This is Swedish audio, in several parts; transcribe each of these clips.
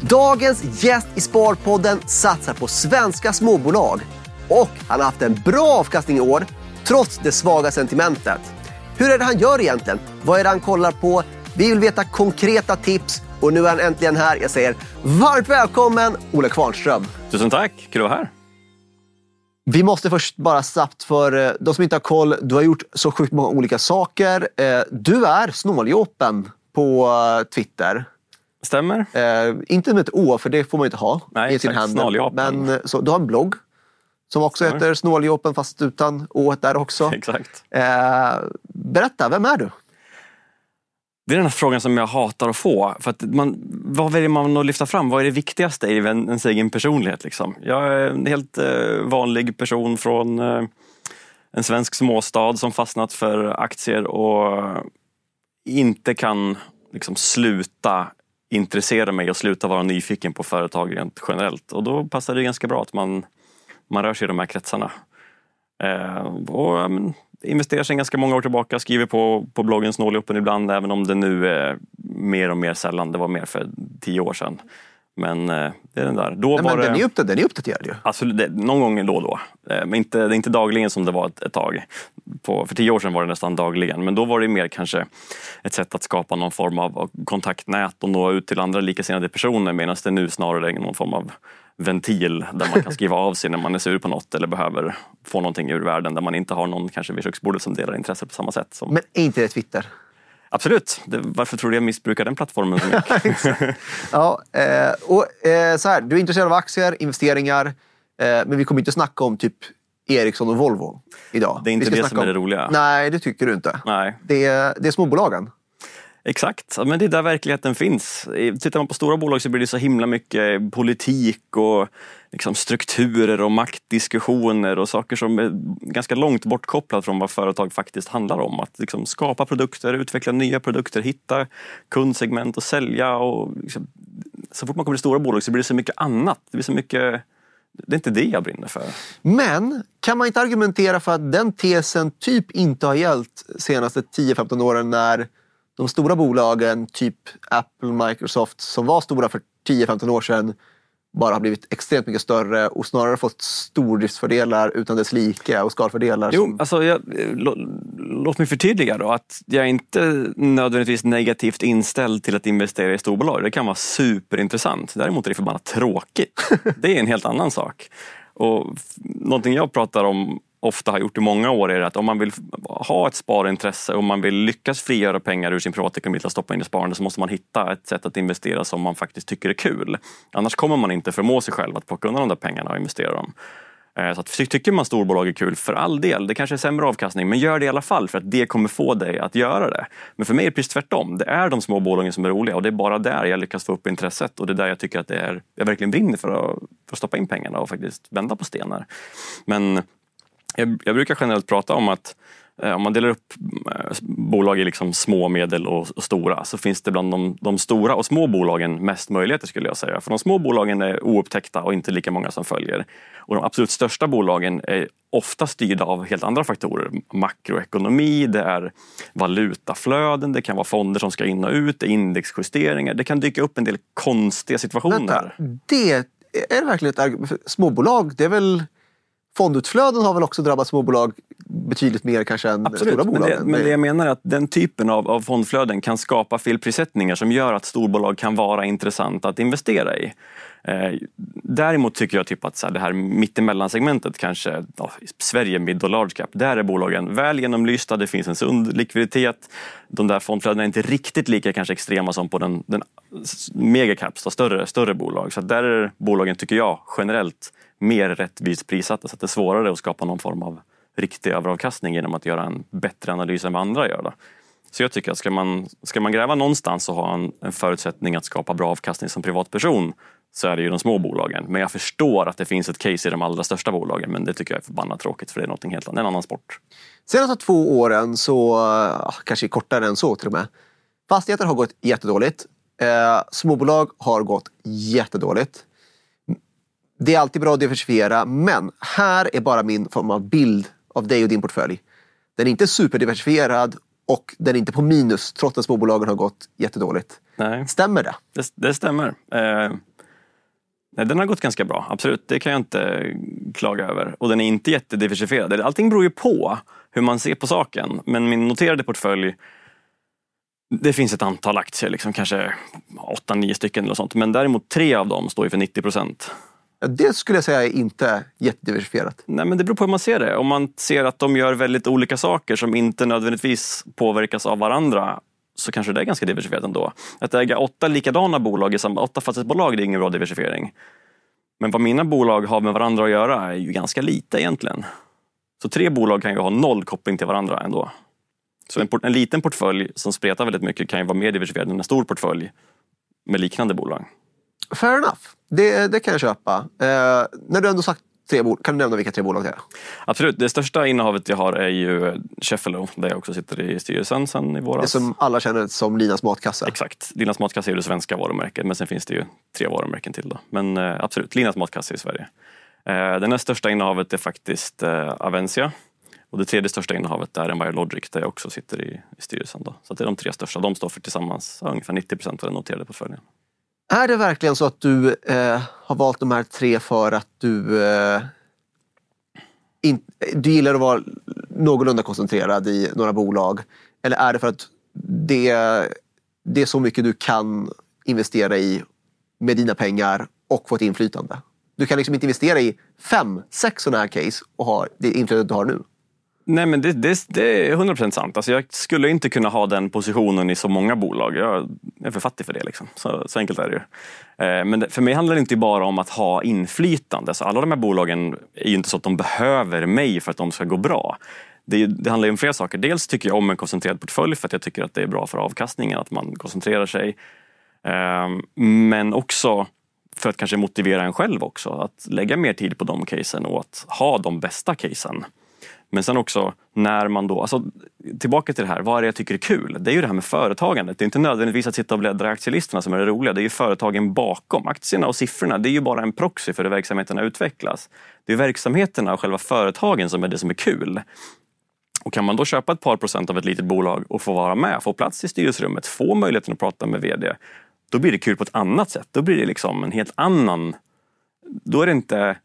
Dagens gäst i Sparpodden satsar på svenska småbolag och han har haft en bra avkastning i år trots det svaga sentimentet. Hur är det han gör egentligen? Vad är det han kollar på? Vi vill veta konkreta tips och nu är han äntligen här. Jag säger varmt välkommen Olle Kvarnström. Tusen tack, kul att vara här. Vi måste först bara snabbt för eh, de som inte har koll. Du har gjort så sjukt många olika saker. Eh, Du är snåljåpen på eh, Twitter. Stämmer. Eh, inte med ett Å, för det får man inte ha Nej, i sin. Snåljåpen. Men eh, så, du har en blogg som också Stämmer. heter Snåljåpen fast utan Å där också. Exakt. Eh, berätta, vem är du? Det är den här frågan som jag hatar att få. För att man, vad väljer man att lyfta fram? Vad är det viktigaste i en- ens egen personlighet? Liksom? Jag är en helt eh, vanlig person från eh, en svensk småstad som fastnat för aktier och inte kan liksom, sluta intressera mig och sluta vara nyfiken på företag rent generellt. Och då passar det ganska bra att man, man rör sig i de här kretsarna. Eh, och, men, investerar sedan ganska många år tillbaka, skriver på, på bloggen Snåljåpen ibland även om det nu är mer och mer sällan. Det var mer för tio år sedan. Men eh, det är den där. Då Nej, var men det... den, är uppdaterad, den är uppdaterad ju. Absolut, det, någon gång då och då. Eh, Men inte, det är inte dagligen som det var ett, ett tag. På, för tio år sedan var det nästan dagligen. Men då var det mer kanske ett sätt att skapa någon form av kontaktnät och nå ut till andra likasinnade personer. Medan det nu snarare är någon form av ventil där man kan skriva av sig när man är sur på något eller behöver få någonting ur världen där man inte har någon kanske vid köksbordet som delar intresse på samma sätt. Som, Men är inte det Twitter? Absolut! Det, varför tror du jag missbrukar den plattformen så mycket? Ja, eh, och, eh, så här, du är intresserad av aktier, investeringar, eh, men vi kommer inte snacka om typ Ericsson och Volvo idag. Det är inte det som är om- det roliga. Nej, det tycker du inte. Nej. Det är, det är småbolagen. Exakt, men det är där verkligheten finns. Tittar man på stora bolag så blir det så himla mycket politik och liksom strukturer och maktdiskussioner och saker som är ganska långt bortkopplat från vad företag faktiskt handlar om. Att liksom skapa produkter, utveckla nya produkter, hitta kundsegment och sälja. Och liksom, så fort man kommer till stora bolag så blir det så mycket annat. Det blir så mycket det är inte det jag brinner för. Men kan man inte argumentera för att den tesen typ inte har gällt de senaste 10-15 åren när de stora bolagen, typ Apple, Microsoft, som var stora för 10-15 år sedan, bara har blivit extremt mycket större och snarare fått stordriftsfördelar utan dess like och skalfördelar. Jo, som- alltså jag, lå, låt mig förtydliga då att jag är inte nödvändigtvis negativt inställd till att investera i storbolag. Det kan vara superintressant. Däremot är det förbannat tråkigt. Det är en helt annan sak. Och någonting jag pratar om ofta har gjort i många år är att om man vill ha ett sparintresse och man vill lyckas frigöra pengar ur sin privatekonomi till att stoppa in i sparande så måste man hitta ett sätt att investera som man faktiskt tycker är kul. Annars kommer man inte förmå sig själv att plocka undan de där pengarna och investera dem. Eh, så att, tycker man storbolag är kul, för all del, det kanske är sämre avkastning, men gör det i alla fall för att det kommer få dig att göra det. Men för mig är det precis tvärtom. Det är de små bolagen som är roliga och det är bara där jag lyckas få upp intresset och det är där jag tycker att det är, jag verkligen brinner för att, för att stoppa in pengarna och faktiskt vända på stenar. Men jag, jag brukar generellt prata om att eh, om man delar upp eh, bolag i liksom små, medel och, stora så finns det bland de, de stora och små bolagen mest möjligheter skulle jag säga. För de små bolagen är oupptäckta och inte lika många som följer. Och de absolut största bolagen är ofta styrda av helt andra faktorer. Makroekonomi, det är valutaflöden, det kan vara fonder som ska in och ut, det är indexjusteringar. Det kan dyka upp en del konstiga situationer. Vänta, det är det verkligen ett argument? Småbolag, det är väl... Fondutflöden har väl också drabbat småbolag betydligt mer kanske än Absolut, stora men bolag? det, men det jag menar är att den typen av, av fondflöden kan skapa felprissättningar som gör att storbolag kan vara intressant att investera i. Eh, däremot tycker jag typ att så här, det här mittemellan-segmentet, kanske ja, Sverige mid och large cap, där är bolagen väl genomlysta, det finns en sund likviditet. De där fondflödena är inte riktigt lika kanske extrema som på den, den megacaps, då, större, större bolag. Så att där är bolagen, tycker jag, generellt mer rättvist prissatta. Så att det är svårare att skapa någon form av riktig överavkastning genom att göra en bättre analys än vad andra gör. Då. Så jag tycker att ska man, ska man gräva någonstans och ha en, en förutsättning att skapa bra avkastning som privatperson så är det ju de små bolagen. Men jag förstår att det finns ett case i de allra största bolagen men det tycker jag är förbannat tråkigt för det är något helt annat, en annan sport. Senaste två åren, så, ja, kanske kortare än så till och med. Fastigheter har gått jättedåligt. Eh, småbolag har gått jättedåligt. Det är alltid bra att diversifiera, men här är bara min form av bild av dig och din portfölj. Den är inte superdiversifierad och den är inte på minus trots att småbolagen har gått jättedåligt. Nej. Stämmer det? Det, det stämmer. Eh, Nej, den har gått ganska bra, absolut. Det kan jag inte klaga över. Och den är inte jättediversifierad. Allting beror ju på hur man ser på saken. Men min noterade portfölj, det finns ett antal aktier, liksom, kanske 8-9 stycken eller sånt. Men däremot tre av dem står ju för 90 procent. Ja, Det skulle jag säga är inte jättediversifierat. Nej, men det beror på hur man ser det. Om man ser att de gör väldigt olika saker som inte nödvändigtvis påverkas av varandra så kanske det är ganska diversifierat ändå. Att äga åtta likadana bolag i samma, åtta fastighetsbolag det är ingen bra diversifiering. Men vad mina bolag har med varandra att göra är ju ganska lite egentligen. Så tre bolag kan ju ha noll koppling till varandra ändå. Så en, en liten portfölj som spretar väldigt mycket kan ju vara mer diversifierad än en stor portfölj med liknande bolag. Fair enough. Det, det kan jag köpa. Eh, när du ändå sagt tre bolag, kan du nämna vilka tre bolag det är? Absolut, det största innehavet jag har är ju Sheffelo där jag också sitter i styrelsen sen i våras. Det som alla känner som Linas matkasse. Exakt. Linas matkasse är det svenska varumärket men sen finns det ju tre varumärken till. Då. Men eh, absolut, Linas matkasse i Sverige. Eh, det näst största innehavet är faktiskt eh, Avencia. Och det tredje största innehavet är Envirologic där jag också sitter i, i styrelsen. Då. Så det är de tre största. De står för tillsammans ungefär 90 procent av den noterade portföljen. Är det verkligen så att du eh, har valt de här tre för att du, eh, in, du gillar att vara någorlunda koncentrerad i några bolag? Eller är det för att det, det är så mycket du kan investera i med dina pengar och få ett inflytande? Du kan liksom inte investera i fem, sex sådana här case och ha det inflytandet du har nu. Nej men det, det, det är 100% sant. Alltså jag skulle inte kunna ha den positionen i så många bolag. Jag är för fattig för det. Liksom. Så, så enkelt är det ju. Eh, men för mig handlar det inte bara om att ha inflytande. Så alla de här bolagen är ju inte så att de behöver mig för att de ska gå bra. Det, det handlar ju om flera saker. Dels tycker jag om en koncentrerad portfölj för att jag tycker att det är bra för avkastningen att man koncentrerar sig. Ehm, men också för att kanske motivera en själv också. Att lägga mer tid på de casen och att ha de bästa casen. Men sen också när man då, alltså tillbaka till det här, vad är det jag tycker är kul? Det är ju det här med företagandet. Det är inte nödvändigtvis att sitta och bläddra i aktielistorna som är det roliga. Det är ju företagen bakom. Aktierna och siffrorna, det är ju bara en proxy för hur verksamheterna utvecklas. Det är verksamheterna och själva företagen som är det som är kul. Och kan man då köpa ett par procent av ett litet bolag och få vara med, få plats i styrelserummet, få möjligheten att prata med VD, då blir det kul på ett annat sätt. Då blir det liksom en helt annan... Då är det inte,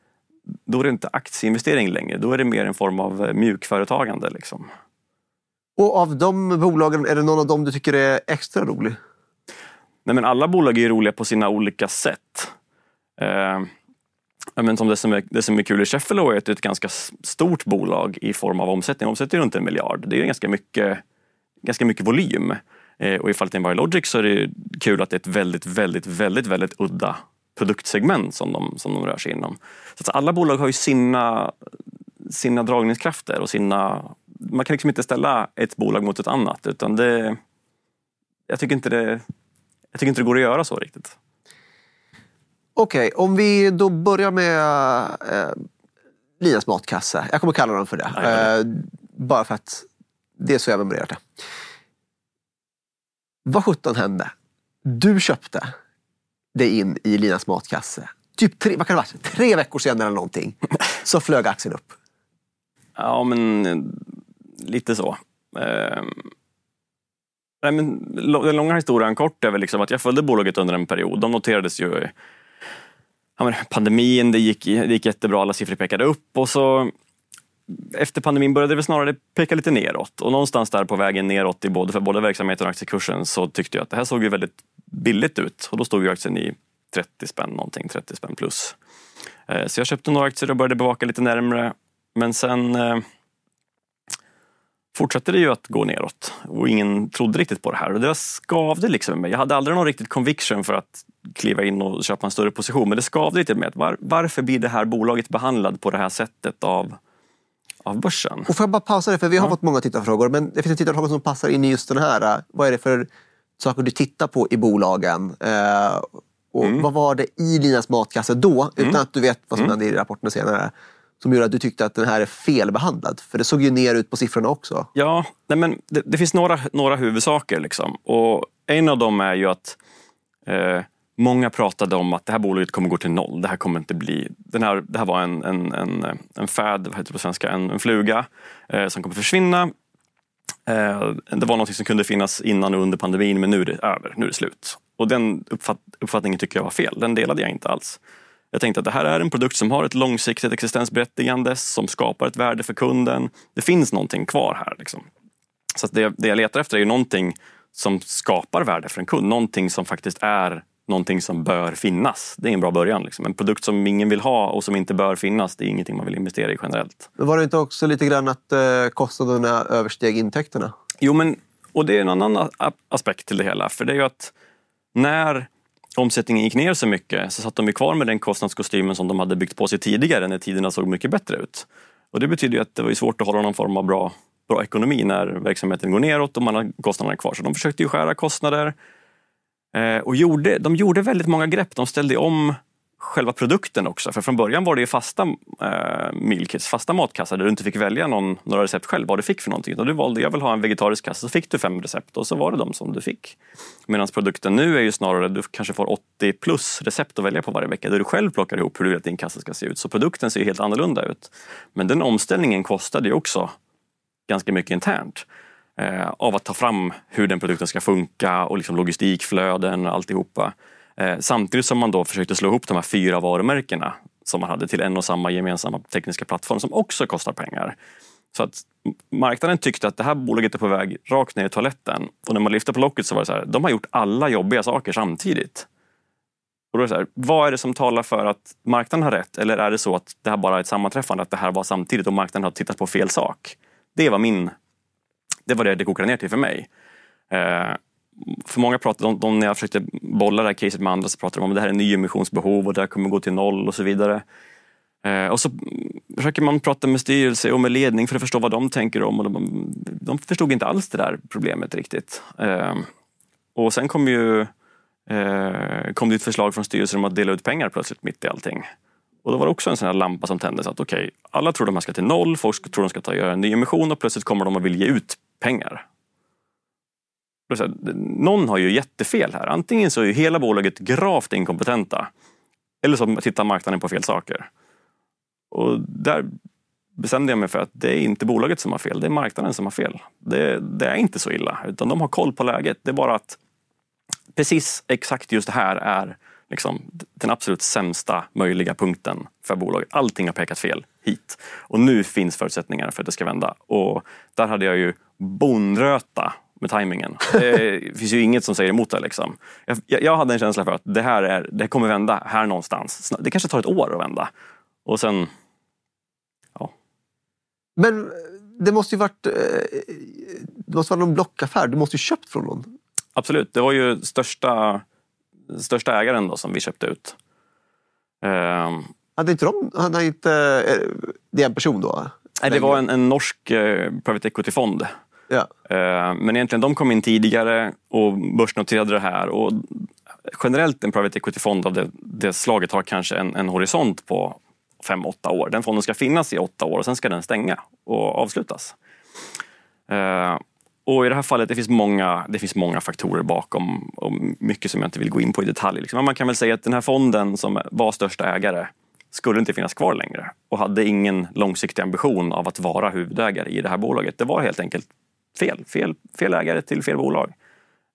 då är det inte aktieinvestering längre. Då är det mer en form av eh, mjukföretagande. Liksom. Och av de bolagen, är det någon av dem du tycker är extra rolig? Nej, men alla bolag är roliga på sina olika sätt. Eh, men som det, som är, det som är kul i Sheffelo är att det är ett ganska stort bolag i form av omsättning. Omsätter runt en miljard. Det är ganska mycket, ganska mycket volym. Eh, och i fallet Envirologic så är det kul att det är ett väldigt, väldigt, väldigt, väldigt udda produktsegment som de, som de rör sig inom. Så alla bolag har ju sina, sina dragningskrafter och sina... Man kan liksom inte ställa ett bolag mot ett annat utan det... Jag tycker inte det, jag tycker inte det går att göra så riktigt. Okej, om vi då börjar med eh, Linas matkasse. Jag kommer kalla dem för det. Eh, bara för att det är så jag memorerat det. Vad sjutton hände? Du köpte dig in i Linas matkasse. Typ tre, vad kan det vara, tre veckor senare eller någonting. Så flög aktien upp. Ja, men eh, lite så. Ehm, nej, men, den långa historien kort är väl liksom att jag följde bolaget under en period. De noterades ju ja, men, pandemin, det gick, det gick jättebra, alla siffror pekade upp och så efter pandemin började det väl snarare peka lite neråt och någonstans där på vägen neråt i både, för både verksamheten och aktiekursen så tyckte jag att det här såg ju väldigt billigt ut och då stod ju aktien i 30 spänn någonting, 30 spänn plus. Eh, så jag köpte några aktier och började bevaka lite närmre men sen eh, fortsatte det ju att gå neråt och ingen trodde riktigt på det här. Och det skavde liksom med mig. Jag hade aldrig någon riktigt conviction för att kliva in och köpa en större position. Men det skavde lite med mig. Var, varför blir det här bolaget behandlad på det här sättet av, av börsen? Och får jag bara pausa det, för vi har fått många tittarfrågor. Men det finns en tittarfråga som passar in i just den här. Vad är det för saker du tittar på i bolagen? Eh, och Mm. Vad var det i Linas matkasse då, utan att du vet vad som hände i rapporten senare, som gjorde att du tyckte att den här är felbehandlad? För det såg ju ner ut på siffrorna också. Ja, nej men det, det finns några, några huvudsaker. Liksom. Och en av dem är ju att eh, många pratade om att det här bolaget kommer gå till noll. Det här kommer inte bli... Den här, det här var en, en, en, eh, en fad, vad heter det på svenska, en, en fluga eh, som kommer försvinna. Eh, det var något som kunde finnas innan och under pandemin men nu är det över, nu är det slut. Och den uppfatt, uppfattningen tycker jag var fel, den delade jag inte alls. Jag tänkte att det här är en produkt som har ett långsiktigt existensberättigande, som skapar ett värde för kunden. Det finns någonting kvar här. Liksom. Så det, det jag letar efter är ju någonting som skapar värde för en kund. Någonting som faktiskt är någonting som bör finnas. Det är en bra början. Liksom. En produkt som ingen vill ha och som inte bör finnas, det är ingenting man vill investera i generellt. Men var det inte också lite grann att eh, kostnaderna översteg intäkterna? Jo, men och det är en annan aspekt till det hela. För det är ju att när omsättningen gick ner så mycket så satt de ju kvar med den kostnadskostymen som de hade byggt på sig tidigare när tiderna såg mycket bättre ut. Och det betyder ju att det var svårt att hålla någon form av bra, bra ekonomi när verksamheten går neråt och man har kostnaderna kvar. Så de försökte ju skära kostnader. Eh, och gjorde, de gjorde väldigt många grepp. De ställde om själva produkten också. För från början var det ju fasta eh, mealkits, fasta matkassar där du inte fick välja någon, några recept själv vad du fick för någonting. Och du valde, jag vill ha en vegetarisk kassa, så fick du fem recept och så var det de som du fick. Medan produkten nu är ju snarare, du kanske får 80 plus recept att välja på varje vecka där du själv plockar ihop hur du vill att din kassa ska se ut. Så produkten ser helt annorlunda ut. Men den omställningen kostade ju också ganska mycket internt eh, av att ta fram hur den produkten ska funka och liksom logistikflöden och alltihopa. Eh, samtidigt som man då försökte slå ihop de här fyra varumärkena som man hade till en och samma gemensamma tekniska plattform som också kostar pengar. Så att marknaden tyckte att det här bolaget är på väg rakt ner i toaletten. Och när man lyfte på locket så var det så här, de har gjort alla jobbiga saker samtidigt. Och då är det så här, vad är det som talar för att marknaden har rätt? Eller är det så att det här bara är ett sammanträffande, att det här var samtidigt och marknaden har tittat på fel sak? Det var min... Det var det det kokade ner till för mig. Eh, för många pratade, de, de, när jag försökte bolla det här caset med andra så pratade de om att det här är nyemissionsbehov och det här kommer gå till noll och så vidare. Eh, och så försöker man prata med styrelse och med ledning för att förstå vad de tänker om. Och de, de förstod inte alls det där problemet riktigt. Eh, och sen kom ju eh, kom det ett förslag från styrelsen om att dela ut pengar plötsligt mitt i allting. Och då var det också en sån här lampa som tändes att okej, okay, alla tror de här ska till noll, folk tror de ska ta göra en nyemission och plötsligt kommer de att vilja ge ut pengar. Här, någon har ju jättefel här. Antingen så är ju hela bolaget gravt inkompetenta eller så tittar marknaden på fel saker. Och där bestämde jag mig för att det är inte bolaget som har fel, det är marknaden som har fel. Det, det, är inte så illa, utan de har koll på läget. Det är bara att precis exakt just det här är liksom den absolut sämsta möjliga punkten för bolaget. Allting har pekat fel hit. Och nu finns förutsättningar för att det ska vända. Och där hade jag ju bonröta med tajmingen. Det finns ju inget som säger emot det. Liksom. Jag, jag, hade en känsla för att det här är, det kommer vända här någonstans. Det kanske tar ett år att vända. Och sen... Ja. Men det måste ju varit... Eh, det måste vara någon blockaffär. Du måste ju köpt från någon. Absolut. Det var ju största, största ägaren då som vi köpte ut. Hade inte de... Hade inte, eh, det är en person då? Nej, det var en, en norsk eh, private equity-fond Ja. Eh, men egentligen de kom in tidigare och börsnoterade det här. Och generellt en private equity-fond av det, det slaget har kanske en, en horisont på fem åtta år. Den fonden ska finnas i åtta år och sen ska den stänga och avslutas. Och i det här fallet det finns många, det finns många faktorer bakom och mycket som jag inte vill gå in på i detalj. Liksom. Man kan väl säga att den här fonden som var största ägare skulle inte finnas kvar längre och hade ingen långsiktig ambition av att vara huvudägare i det här bolaget. Det var helt enkelt fel. Fel, fel ägare till fel bolag.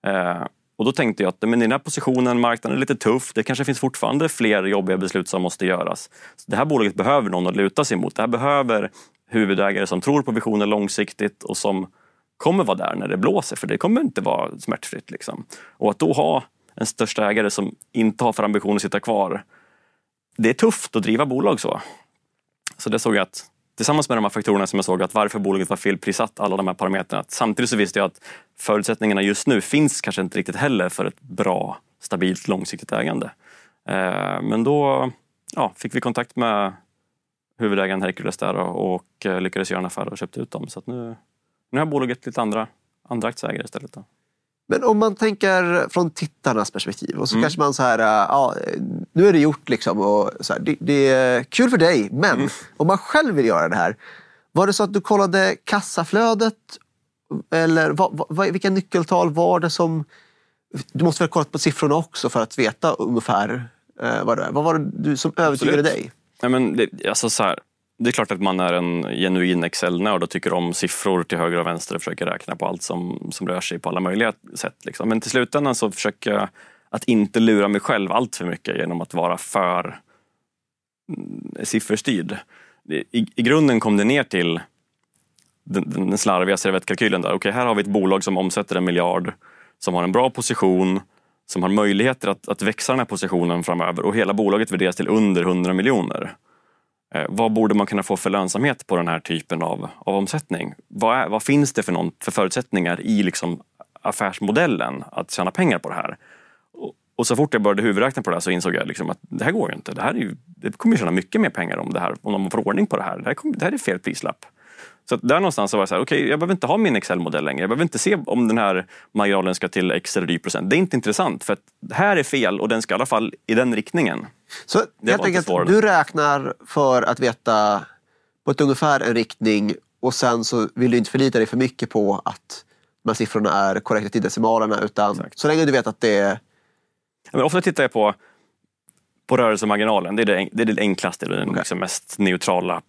Eh, och då tänkte jag att men i den här positionen, marknaden är lite tuff. Det kanske finns fortfarande fler jobbiga beslut som måste göras. Så det här bolaget behöver någon att luta sig mot. Det här behöver huvudägare som tror på visionen långsiktigt och som kommer vara där när det blåser. För det kommer inte vara smärtfritt. Liksom. Och att då ha en största ägare som inte har för ambition att sitta kvar. Det är tufft att driva bolag så. Så det såg jag att tillsammans med de här faktorerna som jag såg att varför bolaget var felprissatt, alla de här parametrarna. Samtidigt så visste jag att förutsättningarna just nu finns kanske inte riktigt heller för ett bra, stabilt, långsiktigt ägande. Eh, men då ja, fick vi kontakt med huvudägaren Hercules där och eh, lyckades göra en affär och köpte ut dem. Så att nu, nu har bolaget lite andra, andra aktieägare istället. Då. Men om man tänker från tittarnas perspektiv och så mm. kanske man så här, äh, ja, nu är det gjort liksom och så här, det, det, är kul för dig, men mm. om man själv vill göra det här, var det så att du kollade kassaflödet eller vad, vad, vilka nyckeltal var det som... Du måste väl ha kollat på siffrorna också för att veta ungefär eh, vad det är. Vad var det du som övertygade Absolut. dig? Ja, men det, alltså så här, det är klart att man är en genuin Excel-nörd och tycker om siffror till höger och vänster och försöker räkna på allt som, som rör sig på alla möjliga sätt. Liksom. Men till slutändan så försöker jag att inte lura mig själv allt för mycket genom att vara för mm, sifferstyrd. I, I grunden kom det ner till den, den slarviga servettkalkylen. Okej, okay, här har vi ett bolag som omsätter en miljard, som har en bra position, som har möjligheter att, att växa den här positionen framöver och hela bolaget värderas till under 100 miljoner. Eh, vad borde man kunna få för lönsamhet på den här typen av, av omsättning? Vad, är, vad finns det för, någon, för förutsättningar i liksom affärsmodellen att tjäna pengar på det här? Och, och så fort jag började huvudräkna på det här så insåg jag liksom att det här går ju inte. Det, här är ju, det kommer ju tjäna mycket mer pengar om, det här, om de får ordning på det här. Det här, kommer, det här är fel prislapp. Så där någonstans så var jag så här, okej, okay, jag behöver inte ha min Excel-modell längre. Jag behöver inte se om den här marginalen ska till X eller Y procent. Det är inte intressant för att det här är fel och den ska i alla fall i den riktningen. Så helt enkelt, du räknar för att veta på ett ungefär en riktning och sen så vill du inte förlita dig för mycket på att de här siffrorna är korrekta till decimalerna utan Exakt. så länge du vet att det är... Ja, men ofta tittar jag på på rörelsemarginalen. Det är det, det, är det enklaste, den okay. liksom mest neutrala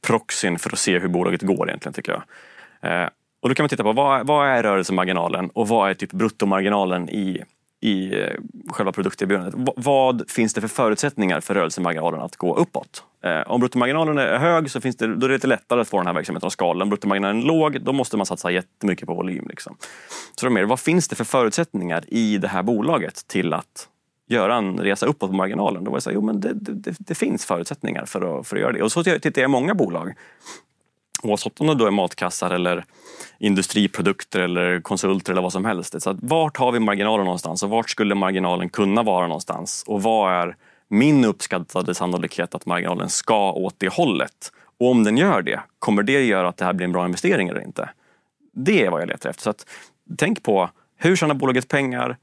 proxyn för att se hur bolaget går egentligen tycker jag. Eh, och då kan man titta på vad, vad är rörelsemarginalen och vad är typ bruttomarginalen i, i eh, själva produkterbjudandet. V vad finns det för förutsättningar för rörelsemarginalen att gå uppåt? Eh, om bruttomarginalen är hög så finns det, då är det lite lättare att få den här verksamheten att skala. Om bruttomarginalen är låg, då måste man satsa jättemycket på volym. Liksom. Så då mer, vad finns det för förutsättningar i det här bolaget till att göra en resa uppåt på marginalen. Då var jag så här, jo men det, det, det, finns förutsättningar för att, för att göra det. Och så tittar jag i många bolag. Oavsett om det då är matkassar eller industriprodukter eller konsulter eller vad som helst. Så att vart har vi marginalen någonstans och vart skulle marginalen kunna vara någonstans? Och vad är min uppskattade sannolikhet att marginalen ska åt det hållet? Och om den gör det, kommer det göra att det här blir en bra investering eller inte? Det är vad jag letar efter. Så att, tänk på hur tjänar bolaget pengar?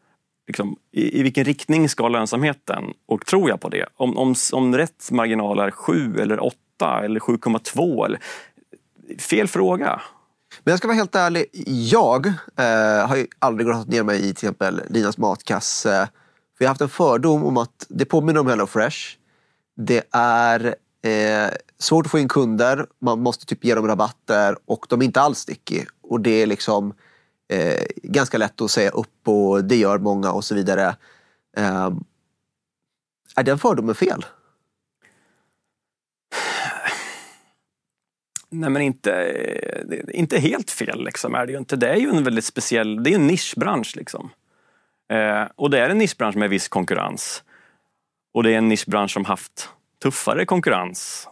liksom, i, i, vilken riktning ska lönsamheten? Och tror jag på det? Om, om, om rätt marginal är 7 eller 8 eller 7,2 eller... Fel fråga. Men jag ska vara helt ärlig. Jag eh, har ju aldrig gått ner mig i till exempel Linas matkasse. För jag har haft en fördom om att det påminner om HelloFresh. Det är eh, svårt att få in kunder, man måste typ ge dem rabatter och de är inte alls sticky. Och det är liksom eh, ganska lätt att säga upp och det gör många och så vidare. Eh, är den fördomen fel? Nej men inte, inte helt fel liksom är det ju inte. Det är ju en väldigt speciell, det är en nischbransch liksom. Eh, och det är en nischbransch med viss konkurrens. Och det är en nischbransch som haft tuffare konkurrens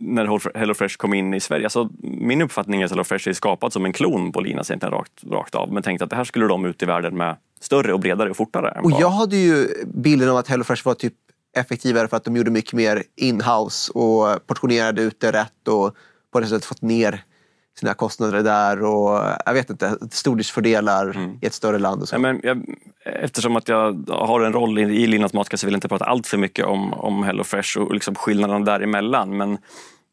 när HelloFresh kom in i Sverige. Alltså, min uppfattning är att HelloFresh är skapat som en klon på Linas egentligen rakt, rakt av. Men tänkte att det här skulle de ut i världen med större och bredare och fortare. Och jag hade ju bilden av att HelloFresh var typ effektivare för att de gjorde mycket mer inhouse och portionerade ut det rätt och på det sättet fått ner sina kostnader där och jag vet inte, stordriftsfördelar mm. i ett större land. Och så. Ja, men jag, eftersom att jag har en roll i, Linas matkasse vill jag inte prata allt för mycket om, om HelloFresh och liksom skillnaderna däremellan. Men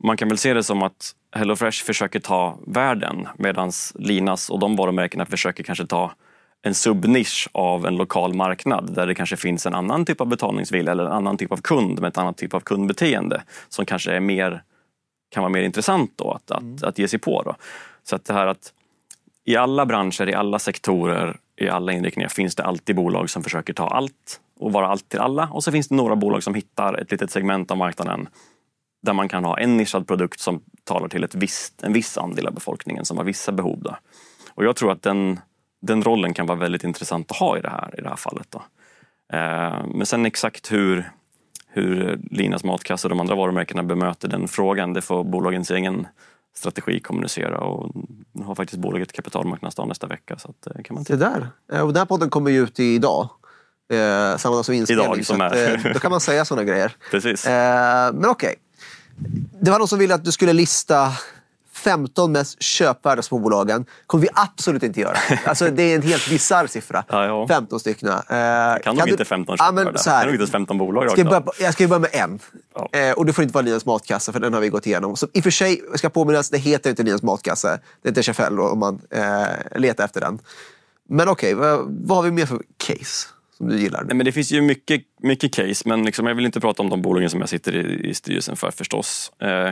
man kan väl se det som att HelloFresh försöker ta världen medan Linas och de varumärkena försöker kanske ta en subnisch av en lokal marknad där det kanske finns en annan typ av betalningsvilja eller en annan typ av kund med ett annat typ av kundbeteende som kanske är mer kan vara mer intressant då att, att, mm. att ge sig på. Då. Så att det här att i alla branscher, i alla sektorer, i alla inriktningar finns det alltid bolag som försöker ta allt och vara allt till alla. Och så finns det några bolag som hittar ett litet segment av marknaden där man kan ha en nischad produkt som talar till ett visst, en viss andel av befolkningen som har vissa behov. Då. Och jag tror att den, den rollen kan vara väldigt intressant att ha i det här, i det här fallet. Då. Eh, men sen exakt hur, hur Linas matkasse och de andra varumärkena bemöter den frågan, det får bolagens egen strategi kommunicera och nu har faktiskt bolaget kapitalmarknadsdag nästa vecka. Så att, eh, kan man Se där! Eh, och den här podden kommer ju ut idag. Eh, samma dag som inspelning. Idag, som att, eh, då kan man säga sådana grejer. Precis. Eh, men okej. Okay. Det var någon som ville att du skulle lista 15 mest köpvärda småbolagen kommer vi absolut inte göra. Alltså, det är en helt bisarr siffra. Ja, 15 stycken. Eh, kan, kan nog inte 15 köpvärda. Ja, så här, kan nog inte 15 bolag. Ska jag, börja, jag ska börja med en. Ja. Eh, och det får inte vara Linas matkasse för den har vi gått igenom. Så I och för sig, ska påminnas, det heter inte Linas matkasse. Det heter Chafel om man eh, letar efter den. Men okej, okay, vad, vad har vi mer för case? som du gillar? Nej, men det finns ju mycket, mycket case, men liksom, jag vill inte prata om de bolagen som jag sitter i, i styrelsen för förstås. Eh,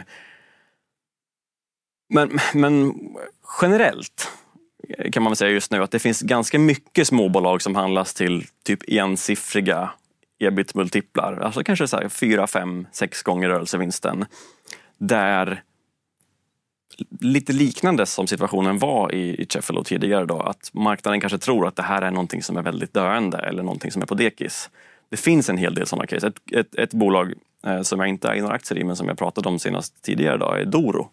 men, men generellt kan man väl säga just nu att det finns ganska mycket småbolag som handlas till typ ensiffriga ebit-multiplar, alltså kanske så här 4, 5, 6 gånger rörelsevinsten. Där lite liknande som situationen var i, i Cheffelo tidigare då, att marknaden kanske tror att det här är någonting som är väldigt döende eller någonting som är på dekis. Det finns en hel del sådana case. Ett, ett, ett bolag eh, som jag inte äger några aktier i men som jag pratade om senast tidigare idag är Doro.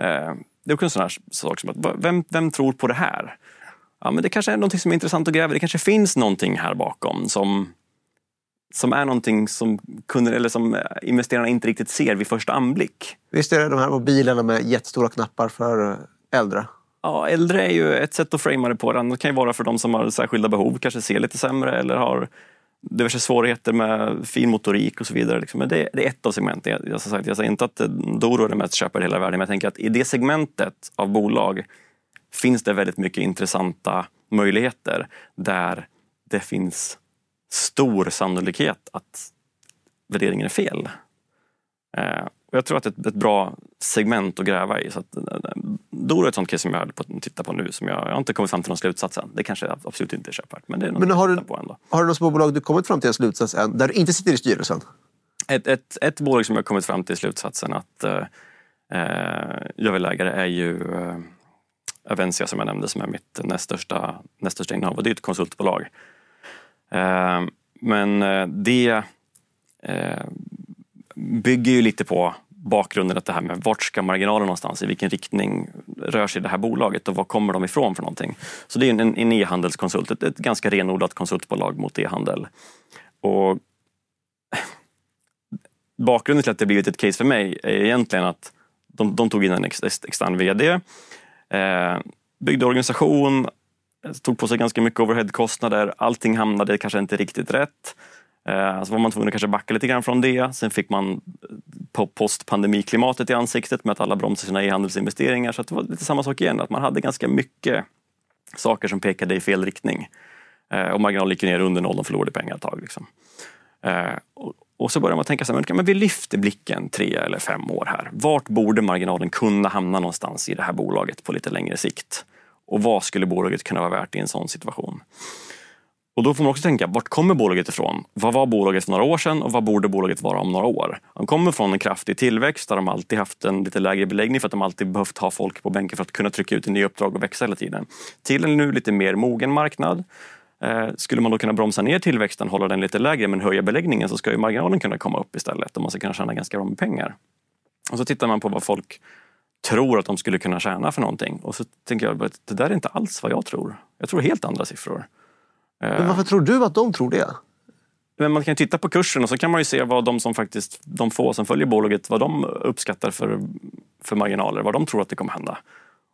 Eh, det är också en sån här sak som att vem, vem tror på det här? Ja, men det kanske är någonting som är intressant att gräva Det kanske finns någonting här bakom som, som är någonting som, kunder, eller som investerarna inte riktigt ser vid första anblick. Visst är det de här mobilerna med jättestora knappar för äldre? Ja, äldre är ju ett sätt att framea det på. Det kan ju vara för de som har särskilda behov, kanske ser lite sämre eller har diverse svårigheter med fin motorik och så vidare. Liksom. Men det, det, är ett av segmenten. Jag, jag, sagt, jag säger inte att eh, Doro är det mest köpare i hela världen, men jag tänker att i det segmentet av bolag finns det väldigt mycket intressanta möjligheter där det finns stor sannolikhet att värderingen är fel. Eh, jag tror att det är ett bra segment att gräva i. Så att, eh, Doro är ett sånt case som jag höll titta på nu. Som jag, jag har inte kommit fram till någon slutsats än. Det kanske absolut inte är köpvärt. Men det är men har du, på ändå. Har du något småbolag du kommit fram till en slutsats än, där du inte sitter i styrelsen? Ett, ett, ett bolag som jag kommit fram till slutsatsen att eh, eh jag vill äga det är ju eh, Avencia som jag nämnde som är mitt näst största, näst största innehav. Det är ett konsultbolag. Eh, men eh, det eh, bygger ju lite på bakgrunden att det här med vart ska marginalen någonstans, i vilken riktning rör sig det här bolaget och var kommer de ifrån för någonting. Så det är en, en e-handelskonsult, ett, ett ganska renodlat konsultbolag mot e-handel. Och bakgrunden till att det blivit ett case för mig är egentligen att de, de tog in en ex, extern VD, eh, byggde organisation, tog på sig ganska mycket overheadkostnader, allting hamnade kanske inte riktigt rätt. Eh, så var man tvungen att kanske backa lite grann från det. Sen fick man eh, postpandemiklimatet i ansiktet med att alla bromsade sina e-handelsinvesteringar. Så det var lite samma sak igen, att man hade ganska mycket saker som pekade i fel riktning. Eh, och marginalen gick ner under noll, de förlorade pengar ett tag. Liksom. Och så börjar man tänka så här, men vi lyfter blicken tre eller fem år här. Vart borde marginalen kunna hamna någonstans i det här bolaget på lite längre sikt? Och vad skulle bolaget kunna vara värt i en sån situation? Och då får man också tänka, vart kommer bolaget ifrån? Vad var bolaget för några år sedan och vad borde bolaget vara om några år? De kommer från en kraftig tillväxt där de alltid haft en lite lägre beläggning för att de alltid behövt ha folk på bänken för att kunna trycka ut nya uppdrag och växa hela tiden. Till en nu lite mer mogen marknad. Eh, skulle man då kunna bromsa ner tillväxten, hålla den lite lägre men höja beläggningen så ska ju marginalen kunna komma upp istället och man ska kunna tjäna ganska bra med pengar. Och så tittar man på vad folk tror att de skulle kunna tjäna för någonting och så tänker jag att det där är inte alls vad jag tror. Jag tror helt andra siffror. Men varför tror du att de tror det? Men man kan titta på kursen och så kan man ju se vad de som faktiskt, de få som följer bolaget, vad de uppskattar för, för marginaler, vad de tror att det kommer hända.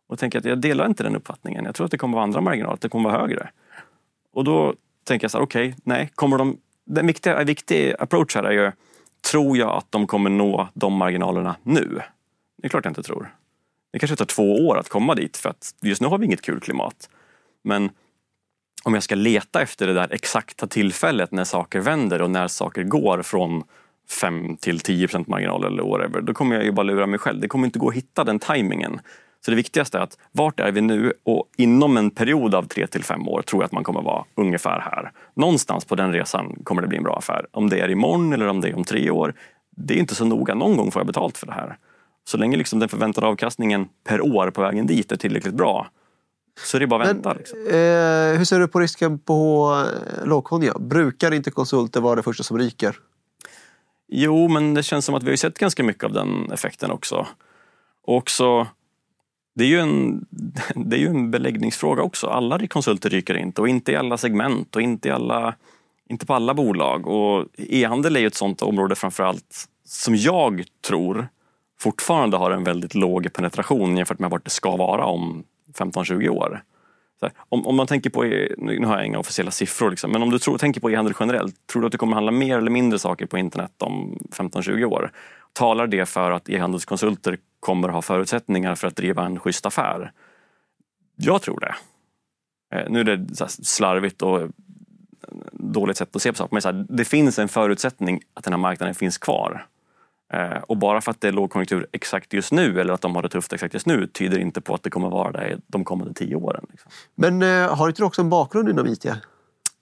Och tänker att jag delar inte den uppfattningen. Jag tror att det kommer vara andra marginaler, att det kommer vara högre. Och då tänker jag så här, okej, okay, nej, kommer de... Den viktiga, viktiga approach här är ju, tror jag att de kommer nå de marginalerna nu? Det är klart jag inte tror. Det kanske tar två år att komma dit för att just nu har vi inget kul klimat. Men om jag ska leta efter det där exakta tillfället när saker vänder och när saker går från 5 till 10% marginal eller whatever, då kommer jag ju bara lura mig själv. Det kommer inte gå att hitta den tajmingen. Så det viktigaste är att vart är vi nu och inom en period av 3 till 5 år tror jag att man kommer vara ungefär här. Någonstans på den resan kommer det bli en bra affär. Om det är imorgon eller om det är om tre år, det är inte så noga. Någon gång får jag betalt för det här. Så länge liksom den förväntade avkastningen per år på vägen dit är tillräckligt bra så det är bara att vänta. liksom. eh, hur ser du på risken på eh, lågkonjunktur? Brukar inte konsulter vara det första som ryker? Jo, men det känns som att vi har sett ganska mycket av den effekten också. Och också, det är ju en, det är ju en beläggningsfråga också. Alla konsulter ryker inte och inte i alla segment och inte, i alla, inte på alla bolag. Och e-handel är ju ett sånt område framförallt som jag tror fortfarande har en väldigt låg penetration jämfört med vart det ska vara om 15-20 år. Här, om, om, man tänker på, nu har jag inga officiella siffror, liksom, men om du tror, tänker på e-handel generellt, tror du att det kommer handla mer eller mindre saker på internet om 15-20 år? Talar det för att e-handelskonsulter kommer ha förutsättningar för att driva en schysst affär? Jag tror det. Eh, nu är det slarvigt och eh, dåligt sätt att se på saker, men så här, det finns en förutsättning att den här marknaden finns kvar. Eh, och bara för att det är lågkonjunktur exakt just nu eller att de har det tufft exakt just nu tyder inte på att det kommer vara det de kommande tio åren. Liksom. Men eh, har inte du också en bakgrund inom IT?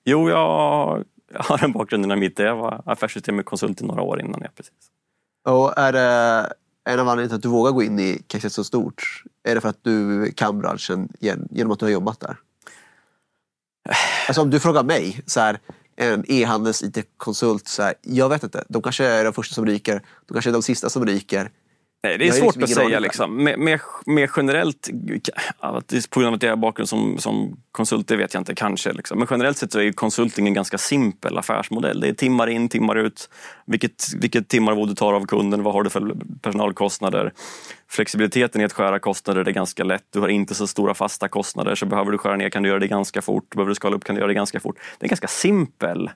Jo, jag jag har en bakgrund inom IT. Jag var affärssystemet i några år innan. Ja, precis. Och är det en av anledningarna till att du vågar gå in i caset så stort? Är det för att du kan branschen genom att du har jobbat där? Alltså om du frågar mig, så här, en e-handels IT-konsult, jag vet inte. De kanske är de första som ryker. De kanske är de sista som ryker. Nej, det är svårt liksom att säga. Liksom. Mer, mer, mer generellt, på grund av att jag har bakgrund som, som konsult, det vet jag inte, kanske. Liksom. Men generellt sett så är konsulting en ganska simpel affärsmodell. Det är timmar in, timmar ut. Vilket, vilket timmarvod du tar av kunden, vad har du för personalkostnader? Flexibiliteten i att skära kostnader är ganska lätt. Du har inte så stora fasta kostnader, så behöver du skära ner kan du göra det ganska fort. Behöver du skala upp kan du göra det ganska fort. Det är en ganska simpel,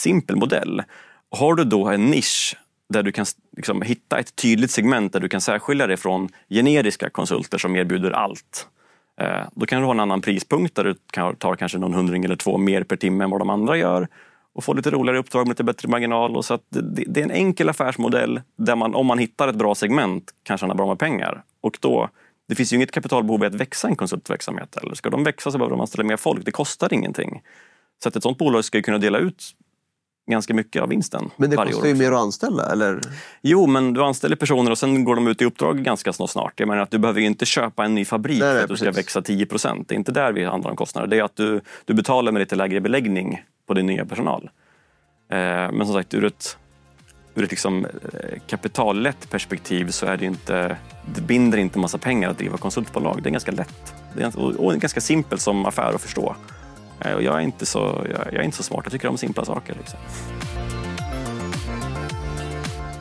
simpel modell. Har du då en nisch där du kan liksom hitta ett tydligt segment där du kan särskilja dig från generiska konsulter som erbjuder allt. Eh, då kan du ha en annan prispunkt där du tar kanske någon hundring eller två mer per timme än vad de andra gör och få lite roligare uppdrag med lite bättre marginal. Och så det, det, är en enkel affärsmodell där man, om man hittar ett bra segment, kan tjäna bra med pengar. Och då, det finns ju inget kapitalbehov i att växa en konsultverksamhet. Eller ska de växa så behöver de anställa mer folk. Det kostar ingenting. Så att ett sånt bolag ska kunna dela ut ganska mycket av vinsten. Men det kostar ju mer att anställa, eller? Jo, men du anställer personer och sen går de ut i uppdrag ganska snart. Jag menar att du behöver inte köpa en ny fabrik nej, för att du ska växa 10 procent. Det är inte där vi handlar om kostnader. Det är att du, du betalar med lite lägre beläggning på din nya personal. Eh, men som sagt, ur ett, ur ett liksom, eh, kapitallätt perspektiv så är det inte, det binder inte massa pengar att driva konsultbolag. Det är ganska lätt det är, och, och ganska simpelt som affär att förstå. Eh, och jag, är inte så, jag, jag, är inte så smart, jag tycker om simpla saker. Liksom.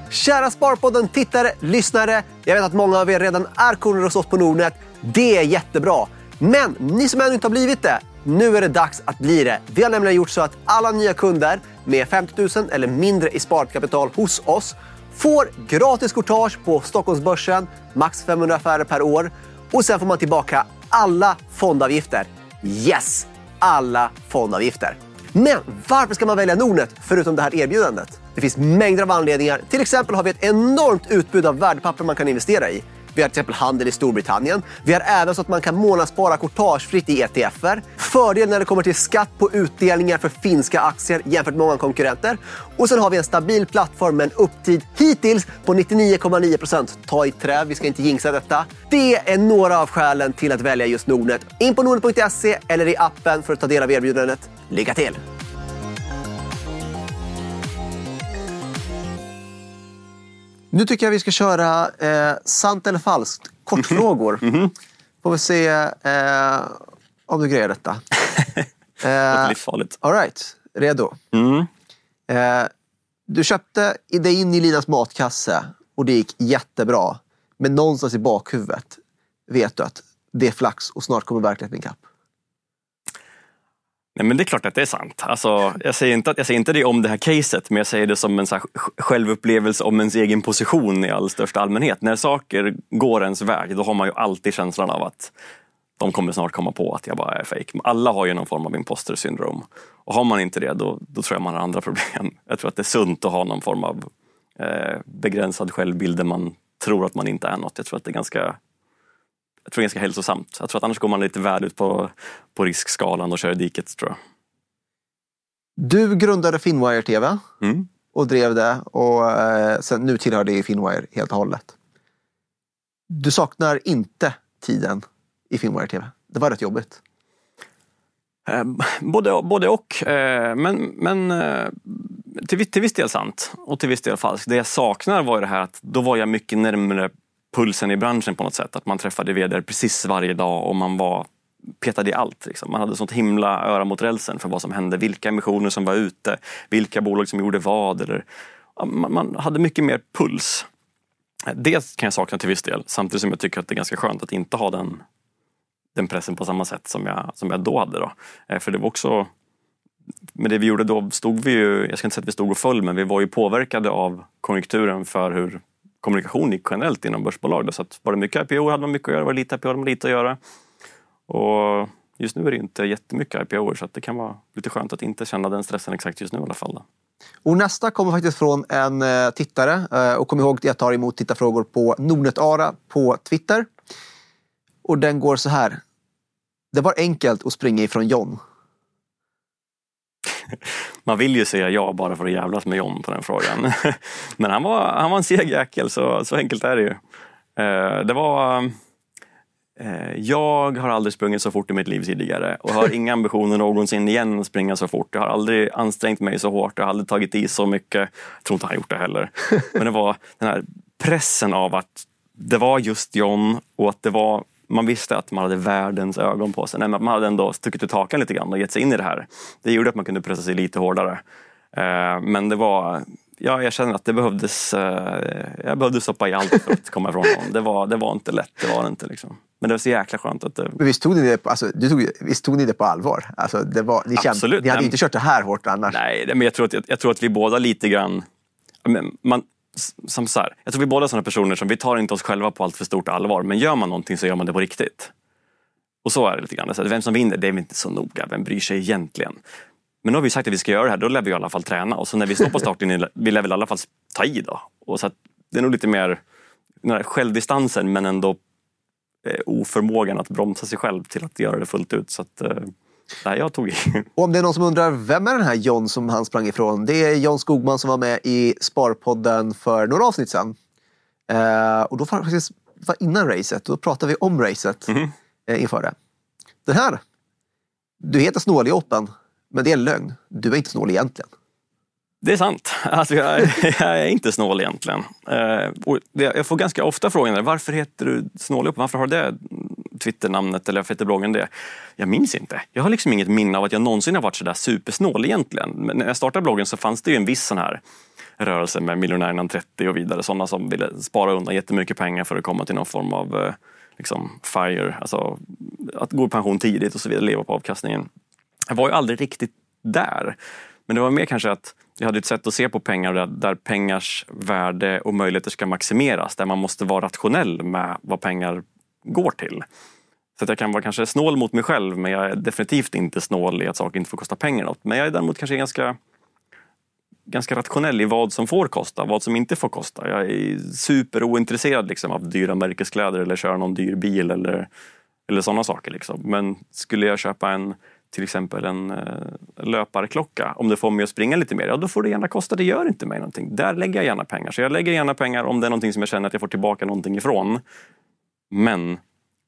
Kära Sparpodden tittare, lyssnare. Jag vet att många av er redan är kunder hos oss på Nordnet. Det är jättebra. Men ni som ännu inte har blivit det, nu är det dags att bli det. Vi har nämligen gjort så att alla nya kunder med 50 000 eller mindre i sparkapital hos oss får gratis courtage på Stockholmsbörsen, max 500 affärer per år och sen får man tillbaka alla fondavgifter. Yes! Alla fondavgifter. Men varför ska man välja Nordnet förutom det här erbjudandet? Det finns mängder av anledningar. Till exempel har vi ett enormt utbud av värdepapper man kan investera i. Vi har till exempel handel i Storbritannien. Vi har även så att man kan månadsspara courtagefritt i ETFer. Fördel när det kommer till skatt på utdelningar för finska aktier jämfört med många konkurrenter. Och sen har vi en stabil plattform med en upptid hittills på 99,9 Ta i trä, vi ska inte jinxa detta. Det är några av skälen till att välja just Nordnet. In på nordnet.se eller i appen för att ta del av erbjudandet. Lycka till! Nu tycker jag vi ska köra eh, sant eller falskt. Kortfrågor. Mm -hmm. Får vi se eh, om du grejer detta. det är livsfarligt. All right. Redo? Mm. Eh, du köpte dig in i Linas matkasse och det gick jättebra. Men någonstans i bakhuvudet vet du att det är flax och snart kommer verkligheten ikapp. Nej, men det är klart att det är sant. Alltså, jag, säger inte, jag säger inte det om det här caset, men jag säger det som en så självupplevelse om ens egen position i all största allmänhet. När saker går ens väg, då har man ju alltid känslan av att de kommer snart komma på att jag bara är fake. Alla har ju någon form av imposter syndrom. Och har man inte det, då, då tror jag man har andra problem. Jag tror att det är sunt att ha någon form av eh, begränsad självbild där man tror att man inte är något. Jag tror att det är ganska jag tror ganska hälsosamt. Jag tror att annars går man lite väl ut på, på riskskalan och kör i diket tror jag. Du grundade Finwire TV mm. och drev det och eh, sen, nu tillhör det Finwire helt och hållet. Du saknar inte tiden i Finwire TV. Det var rätt jobbigt. Eh, både, både och. Eh, men, men eh, till, till viss del sant och till viss del falskt. Det jag saknar var det här att då var jag mycket närmare pulsen i branschen på något sätt. Att man träffade vd precis varje dag och man var petade i allt. Liksom. Man hade sånt himla öra mot rälsen för vad som hände, vilka emissioner som var ute, vilka bolag som gjorde vad. Eller, man, man hade mycket mer puls. Det kan jag sakna till viss del, samtidigt som jag tycker att det är ganska skönt att inte ha den, den pressen på samma sätt som jag, som jag då hade. Då. Eh, för det var också med det vi gjorde då stod vi ju, jag ska inte säga att vi stod och föll, men vi var ju påverkade av konjunkturen för hur kommunikation gick generellt inom börsbolag. Så att var det mycket IPO hade man mycket att göra, var det lite IPO hade man lite att göra. Och just nu är det inte jättemycket IPO så att det kan vara lite skönt att inte känna den stressen exakt just nu i alla fall. Då. Och nästa kommer faktiskt från en eh, tittare eh, och kom ihåg att jag tar emot tittarfrågor på Nordnetara på Twitter. Och den går så här. Det var enkelt att springa ifrån John. Man vill ju säga ja bara för att jävlas med John på den frågan. Men han var, han var en seg jäkel, så, så enkelt är det ju. Eh, det var... eh, Jag har aldrig sprungit så fort i mitt liv tidigare och har inga ambitioner någonsin igen att springa så fort. Jag har aldrig ansträngt mig så hårt, jag har aldrig tagit i så mycket. Jag tror inte han gjort det heller. Men det var den här pressen av att det var just John och att det var man visste att man hade världens ögon på sig. Nej, man hade ändå stuckit ut hakan lite grann och gett sig in i det här. Det gjorde att man kunde pressa sig lite hårdare. Eh, Men det var, ja, jag känner att det behövdes, eh, jag behövde stoppa i allt för att komma ifrån honom. Det var, det var inte lätt, det var det inte. Liksom. Men det var så jäkla skönt att det, Men visst tog ni det på, alltså, du tog, visst tog ni det på allvar? Alltså, det var, ni, Absolut, ni hade men- inte kört det här hårt annars. Nej, men jag tror att, jag, jag tror att vi båda lite grann... men Man, som så här, jag tror vi båda är sådana personer som vi tar inte oss själva på allt för stort allvar. Men gör man någonting så gör man det på riktigt. Och så är det lite grann. Så vem som vinner, det är väl inte så noga. Vem bryr sig egentligen? Men nu har vi sagt att vi ska göra det här, då lär vi i alla fall träna. Och så när vi står på startlinjen, vi lär väl i alla fall ta i då. Och så att det är nog lite mer den självdistansen men ändå eh, oförmågan att bromsa sig själv till att göra det fullt ut. Så att, eh, nej, jag tog i. Och om det är någon som undrar, vem är den här John som han sprang ifrån? Det är John Skogman som var med i Sparpodden för några avsnitt sedan. Eh, och då faktiskt var innan racet, då pratade vi om racet Mhm. eh, inför det. Den här, du heter snål i open, men det är en lögn. Du är inte snål egentligen. Det är sant. Alltså jag, jag är inte snål egentligen. Eh, jag får ganska ofta frågan varför heter du Snålup? Varför har du det Twitternamnet eller varför heter bloggen det? Jag minns inte. Jag har liksom inget minne av att jag någonsin har varit sådär supersnål egentligen. Men när jag startade bloggen så fanns det ju en viss sån här rörelse med miljonärerna 30 och vidare. Sådana som ville spara undan jättemycket pengar för att komma till någon form av eh, liksom FIRE, alltså att gå i pension tidigt och så vidare, leva på avkastningen. Jag var ju aldrig riktigt där. Men det var mer kanske att jag hade ett sätt att se på pengar där, där pengars värde och möjligheter ska maximeras. Där man måste vara rationell med vad pengar går till. Så att jag kan vara kanske snål mot mig själv men jag är definitivt inte snål i att saker inte får kosta pengar något. Men jag är däremot kanske ganska, ganska rationell i vad som får kosta, vad som inte får kosta. Jag är superointresserad liksom, av dyra märkeskläder eller köra någon dyr bil eller, eller sådana saker. Liksom. Men skulle jag köpa en till exempel en eh, löparklocka, om det får mig att springa lite mer, ja då får det gärna kosta, det gör inte mig någonting. Där lägger jag gärna pengar. Så jag lägger gärna pengar om det är någonting som jag känner att jag får tillbaka någonting ifrån. Men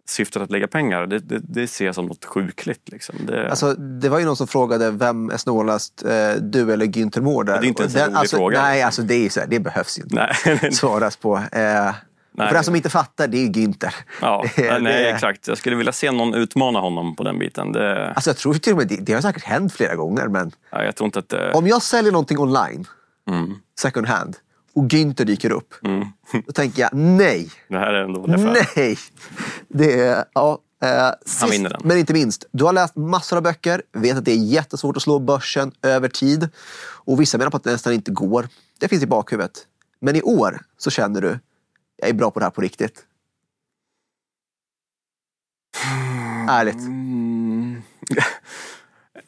syftet att lägga pengar, det, det, det ser jag som något sjukligt. Liksom. Det, Alltså, det var ju någon som frågade vem är snålast, eh, du eller Günther Mårder? Ja, det är inte ens en rolig alltså, fråga. Nej, alltså, det, är så här, det behövs ju inte nej, svaras på. Eh, för den som inte fattar, det är ju Günther. ja, Det nej, det exakt. Jag skulle vilja se någon utmana honom på den biten. Det, Alltså, jag tror till och med, det, det har säkert hänt flera gånger, men ja, jag tror inte att om jag säljer någonting online, Mm, second hand, och Günther dyker upp, mm. då tänker jag nej, Det här är ändå därför. nej. Det är, ja, eh, sist, vinner den. Men inte minst, du har läst massor av böcker, vet att det är jättesvårt att slå börsen över tid. Och vissa menar på att det nästan inte går. Det finns i bakhuvudet. Men i år så känner du, jag är bra på det här på riktigt. Ärligt. Mm.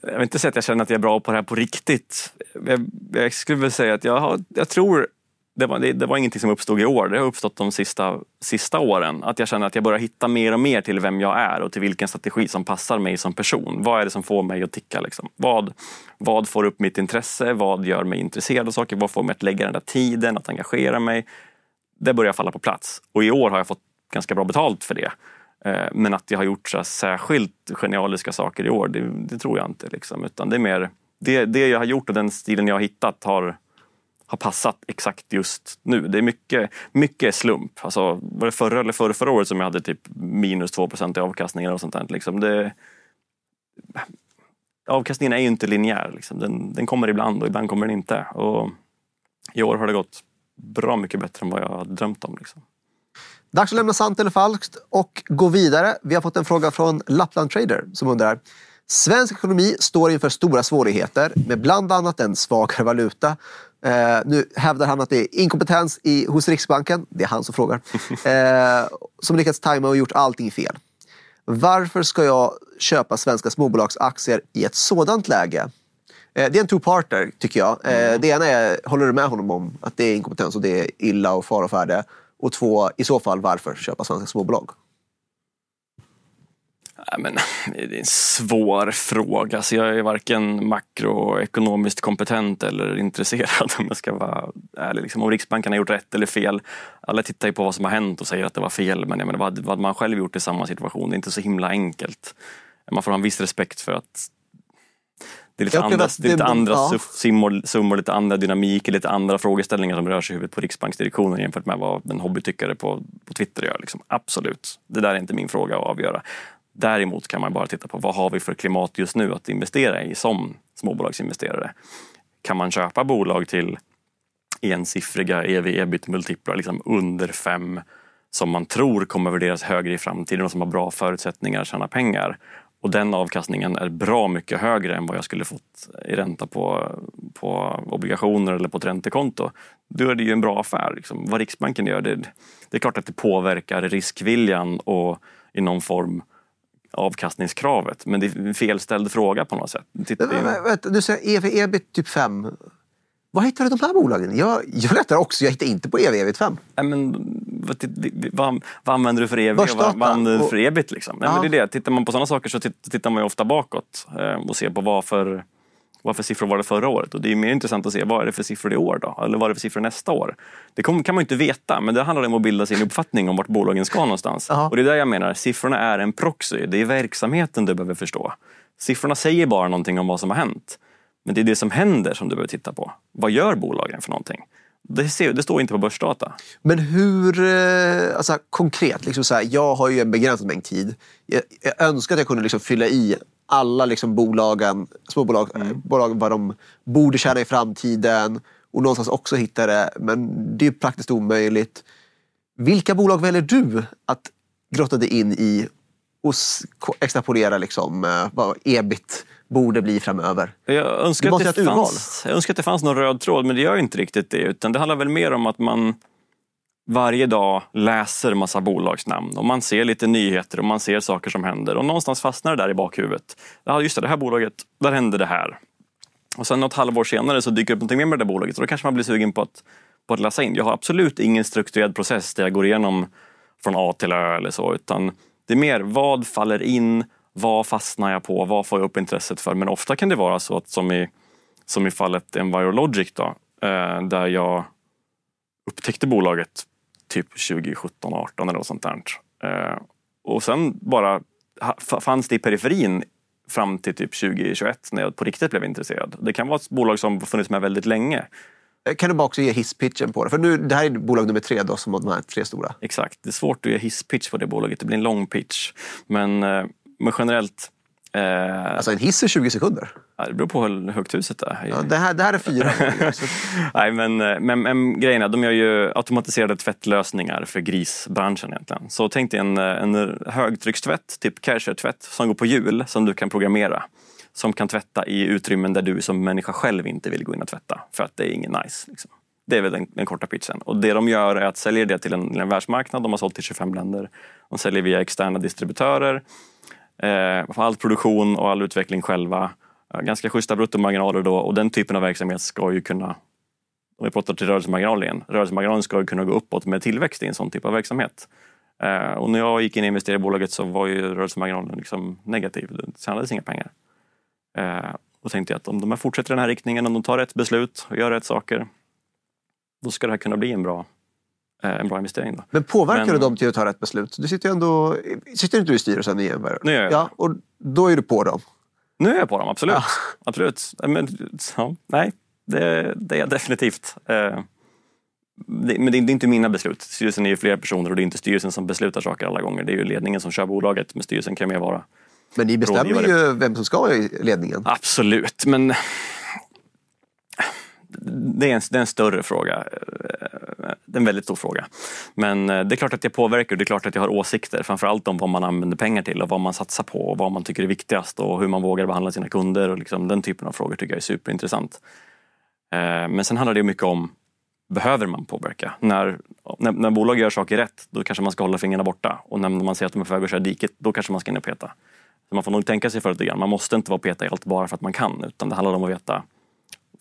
Jag vill inte säga att jag känner att jag är bra på det här på riktigt. Jag, jag skulle väl säga att jag, har, jag tror det var, det, det var ingenting som uppstod i år. Det har uppstått de sista, sista åren. Att jag känner att jag börjar hitta mer och mer till vem jag är och till vilken strategi som passar mig som person. Vad är det som får mig att ticka? Liksom? Vad, vad får upp mitt intresse? Vad gör mig intresserad av saker? Vad får mig att lägga den där tiden, att engagera mig? Det börjar falla på plats. Och i år har jag fått ganska bra betalt för det. Eh, men att jag har gjort så här särskilt genialiska saker i år, det, det tror jag inte. Liksom. Utan det är mer det, det jag har gjort och den stilen jag har hittat har, har passat exakt just nu. Det är mycket, mycket slump. Alltså, var det förra eller förra, förra året som jag hade typ minus 2 i avkastning och sånt där. Liksom det, avkastningen är ju inte linjär. Liksom. Den, den kommer ibland och ibland kommer den inte. Och I år har det gått bra mycket bättre än vad jag drömt om. Liksom. Dags att lämna sant eller falskt och gå vidare. Vi har fått en fråga från Lappland Trader som undrar. Svensk ekonomi står inför stora svårigheter med bland annat en svagare valuta. Eh, nu hävdar han att det är inkompetens i, hos Riksbanken, det är han som frågar, eh, som lyckats tajma och gjort allting fel. Varför ska jag köpa svenska småbolagsaktier i ett sådant läge? Eh, det är en two-parter tycker jag. Eh, det ena är, håller du med honom om att det är inkompetens och det är illa och fara och färde? Och två, i så fall varför köpa svenska småbolag? Men, det är en svår fråga. Så jag är varken makroekonomiskt kompetent eller intresserad om jag ska vara ärlig. Liksom, om Riksbanken har gjort rätt eller fel. Alla tittar ju på vad som har hänt och säger att det var fel. Men jag menar, vad, vad man själv gjort i samma situation, det är inte så himla enkelt. Man får ha en viss respekt för att det är lite andra, det är lite andra ja. summor, summor, lite andra dynamiker, lite andra frågeställningar som rör sig i huvudet på Riksbanksdirektionen jämfört med vad en hobbytyckare på, på Twitter gör. Liksom. Absolut, det där är inte min fråga att avgöra. Däremot kan man bara titta på vad har vi för klimat just nu att investera i som småbolagsinvesterare. Kan man köpa bolag till ensiffriga ev-ebit-multiplar liksom under fem som man tror kommer värderas högre i framtiden och som har bra förutsättningar att tjäna pengar och den avkastningen är bra mycket högre än vad jag skulle fått i ränta på, på obligationer eller på ett räntekonto. Då är det ju en bra affär. Liksom. Vad Riksbanken gör, det, det är klart att det påverkar riskviljan och i någon form avkastningskravet. Men det är en felställd fråga på något sätt. Titta, men, vänta, du säger ev ebit typ 5. Var hittar du de här bolagen? Jag, jag letar också, jag hittar inte på ev ebit 5. Nej, men, vad, vad, vad, använder du för ev? Vad, vad använder du för ebit? Liksom? Nej, men det är det. Tittar man på sådana saker så tittar man ju ofta bakåt eh, och ser på vad för vad för siffror var det förra året? Och det är mer intressant att se vad är det för siffror i år då? Eller vad är det för siffror nästa år? Det kan man ju inte veta, men det handlar om att bilda sin uppfattning om vart bolagen ska någonstans. Aha. Och det är där jag menar, siffrorna är en proxy. Det är verksamheten du behöver förstå. Siffrorna säger bara någonting om vad som har hänt. Men det är det som händer som du behöver titta på. Vad gör bolagen för någonting? Det, ser, det står inte på börsdata. Men hur, eh, alltså konkret, liksom så här, jag har ju en begränsad mängd tid. Jag, jag önskar att jag kunde liksom fylla i alla liksom bolagen, småbolag, mm. bolag, vad de borde tjäna i framtiden och någonstans också hitta det. Men det är praktiskt omöjligt. Vilka bolag väljer du att grotta dig in i och extrapolera liksom, eh, vad ebit borde bli framöver? Jag önskar, att det fanns, jag önskar att det fanns någon röd tråd, men det gör inte riktigt det. Utan det handlar väl mer om att man varje dag läser massa bolagsnamn och man ser lite nyheter och man ser saker som händer och någonstans fastnar det där i bakhuvudet. Ja, just det, det här bolaget, där hände det här. Och sen något halvår senare så dyker det upp någonting mer med det där bolaget och då kanske man blir sugen på att, på att läsa in. Jag har absolut ingen strukturerad process där jag går igenom från A till Ö eller så, utan det är mer vad faller in, vad fastnar jag på, vad får jag upp intresset för? Men ofta kan det vara så att som i, som i fallet Envirologic då, eh, där jag upptäckte bolaget typ 2017, 18 eller något sånt där. Eh, och sen bara fanns det i periferin fram till typ 2021 när jag på riktigt blev intresserad. Det kan vara ett bolag som funnits med väldigt länge. Eh, kan du bara också ge hisspitchen på det? För nu, det här är bolag nummer tre då, som har de här tre stora. Exakt, det är svårt att ge hisspitch på det bolaget. Det blir en lång pitch. Men, eh, men generellt Eh, alltså en hiss är 20 sekunder? Ja, det beror på hur högt huset är. Ja, det, här, det här är fyra. Nej, men, eh, men, men grejen är, de gör ju automatiserade tvättlösningar för grisbranschen egentligen. Så tänk dig en, eh, en högtryckstvätt, typ Kärcher-tvätt, som går på hjul som du kan programmera. Som kan tvätta i utrymmen där du som människa själv inte vill gå in och tvätta. För att det är ingen nice. Liksom. Det är väl den, den, korta pitchen. Och det de gör är att sälja det till en, en världsmarknad. De har sålt till 25 länder. De säljer via externa distributörer Eh, all produktion och all utveckling själva. Eh, ganska schyssta bruttomarginaler då och den typen av verksamhet ska ju kunna, om vi pratar till rörelsemarginalen igen, rörelsemarginalen ska ju kunna gå uppåt med tillväxt i en sån typ av verksamhet. Eh, och när jag gick in och investerade i bolaget så var ju rörelsemarginalen liksom negativ, det tjänades inga pengar. Eh, och tänkte jag att om de här fortsätter i den här riktningen, om de tar rätt beslut och gör rätt saker, då ska det här kunna bli en bra en bra investering. Då. Men påverkar Men, du dem till att ta rätt beslut? Du sitter ju ändå, sitter inte du i styrelsen i Enver? Nu gör jag ja, och Då är du på dem? Nu är jag på dem, absolut. Ja. absolut. Men, ja, nej, det, det, är jag definitivt. Eh, det, men det är inte mina beslut. Styrelsen är ju flera personer och det är inte styrelsen som beslutar saker alla gånger. Det är ju ledningen som kör bolaget, men styrelsen kan mer vara Men ni bestämmer rådgivare. ju vem som ska vara i ledningen? Absolut, men det är, en, det är en större fråga. Det är en väldigt stor fråga. Men eh, det är klart att jag påverkar och det är klart att jag har åsikter. Framförallt om vad man använder pengar till och vad man satsar på och vad man tycker är viktigast och hur man vågar behandla sina kunder. och liksom Den typen av frågor tycker jag är superintressant. Eh, men sen handlar det mycket om Behöver man påverka? När, när, när bolag gör saker rätt, då kanske man ska hålla fingrarna borta. Och när man ser att de är på väg att köra diket, då kanske man ska in och peta. Så man får nog tänka sig för lite grann. Man måste inte vara peta i allt bara för att man kan. Utan det handlar om att veta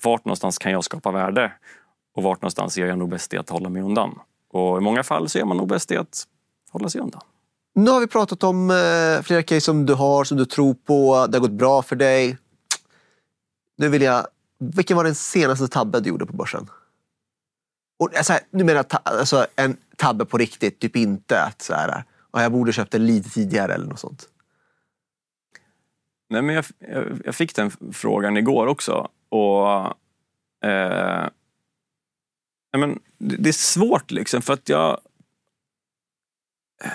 vart någonstans kan jag skapa värde och vart någonstans gör jag nog bäst i att hålla mig undan. Och i många fall så är man nog bäst i att hålla sig undan. Nu har vi pratat om eh, flera case som du har, som du tror på. Det har gått bra för dig. Nu vill jag... Vilken var den senaste tabben du gjorde på börsen? Och, alltså, nu menar jag alltså, en tabbe på riktigt, typ inte att så här, "Ja, jag borde köpt den lite tidigare eller något sånt. Nej, men jag, jag, jag fick den frågan igår också. Och eh, nej, men det, det är svårt liksom för att jag eh,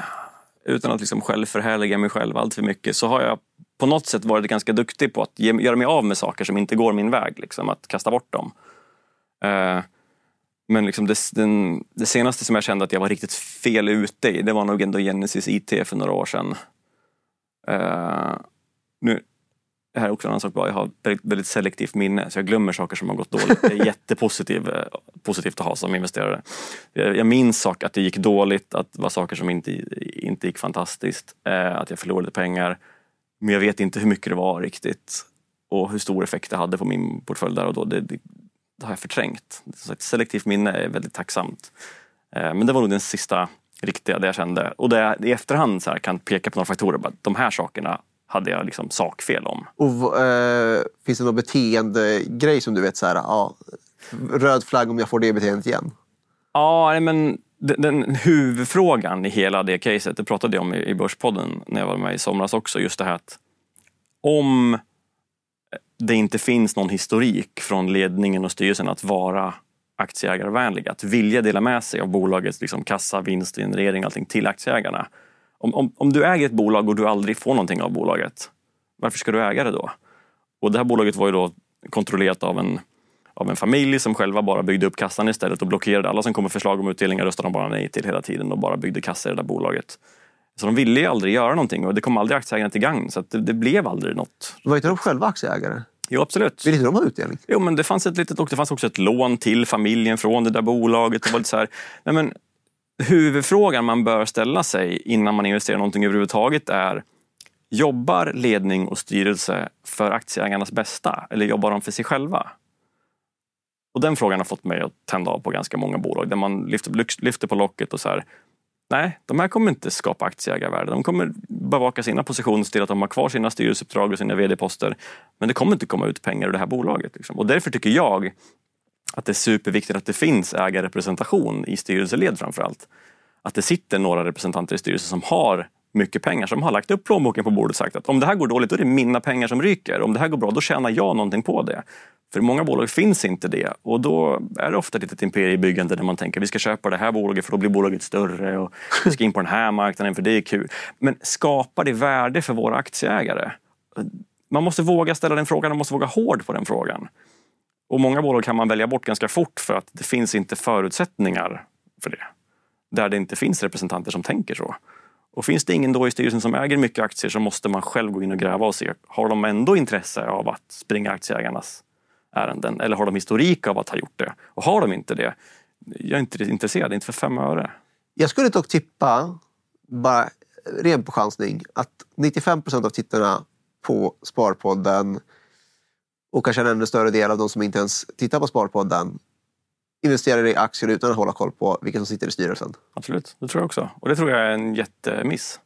utan att liksom självförhärliga mig själv allt för mycket så har jag på något sätt varit ganska duktig på att ge, göra mig av med saker som inte går min väg. Liksom, att kasta bort dem. Eh, men liksom det, den, det senaste som jag kände att jag var riktigt fel ute i det var nog ändå Genesis IT för några år sedan. Eh, nu, det här är också en annan sak bra. Jag har väldigt, väldigt selektivt minne så jag glömmer saker som har gått dåligt. Det är jättepositivt eh, positivt att ha som investerare. Jag, minns saker, att det gick dåligt, att det var saker som inte, inte gick fantastiskt, eh, att jag förlorade pengar. Men jag vet inte hur mycket det var riktigt och hur stor effekt det hade på min portfölj där och då. Det, det, det har jag förträngt. Så ett selektivt minne är väldigt tacksamt. Eh, men det var nog den sista riktiga, det jag kände. Och det jag i efterhand så här, kan peka på några faktorer. Bara, de här sakerna hade jag liksom sakfel om. Och, eh, finns det någon beteendegrej som du vet så här, ja, röd flagg om jag får det beteendet igen? Ja, men den, den huvudfrågan i hela det caset, det pratade jag om i, i Börspodden när jag var med i somras också. Just det här att om det inte finns någon historik från ledningen och styrelsen att vara aktieägarvänliga, att vilja dela med sig av bolagets liksom, kassa, vinst, generering, allting till aktieägarna. Om, om, om du äger ett bolag och du aldrig får någonting av bolaget, varför ska du äga det då? Och det här bolaget var ju då kontrollerat av en, av en familj som själva bara byggde upp kassan istället och blockerade alla som kom med förslag om utdelningar röstade de bara nej till hela tiden och bara byggde kassa i det där bolaget. Så de ville ju aldrig göra någonting och det kom aldrig aktieägarna till gagn så det, det blev aldrig något. Var inte de själva aktieägare? Jo, absolut. Vill inte de ha utdelning? Jo, men det fanns ett litet och det fanns också ett lån till familjen från det där bolaget. Det var lite så här, nej men, huvudfrågan man bör ställa sig innan man investerar någonting överhuvudtaget är Jobbar ledning och styrelse för aktieägarnas bästa eller jobbar de för sig själva? Och den frågan har fått mig att tända av på ganska många bolag där man lyfter, lyfter på locket och så här Nej, de här kommer inte skapa aktieägarvärde. De kommer bevaka sina positioner till att de har kvar sina styrelseuppdrag och sina vd-poster. Men det kommer inte komma ut pengar ur det här bolaget. Liksom. Och därför tycker jag att det är superviktigt att det finns ägarrepresentation i styrelseled framför allt. Att det sitter några representanter i styrelsen som har mycket pengar, som har lagt upp plånboken på bordet och sagt att om det här går dåligt då är det mina pengar som ryker. Om det här går bra då tjänar jag någonting på det. För i många bolag finns inte det och då är det ofta ett litet imperiebyggande där man tänker vi ska köpa det här bolaget för då blir bolaget större och vi ska in på den här marknaden för det är kul. Men skapar det värde för våra aktieägare? Man måste våga ställa den frågan, man måste våga hård på den frågan. Och många bolag kan man välja bort ganska fort för att det finns inte förutsättningar för det. Där det inte finns representanter som tänker så. Och finns det ingen då i styrelsen som äger mycket aktier så måste man själv gå in och gräva och se, har de ändå intresse av att springa aktieägarnas ärenden? Eller har de historik av att ha gjort det? Och har de inte det, jag är inte intresserad, inte för fem öre. Jag skulle dock tippa, bara ren på chansning, att 95 procent av tittarna på Sparpodden och kanske en ännu större del av de som inte ens tittar på Sparpodden investerar i aktier utan att hålla koll på vilka som sitter i styrelsen. Absolut, det tror jag också. Och det tror jag är en jättemiss.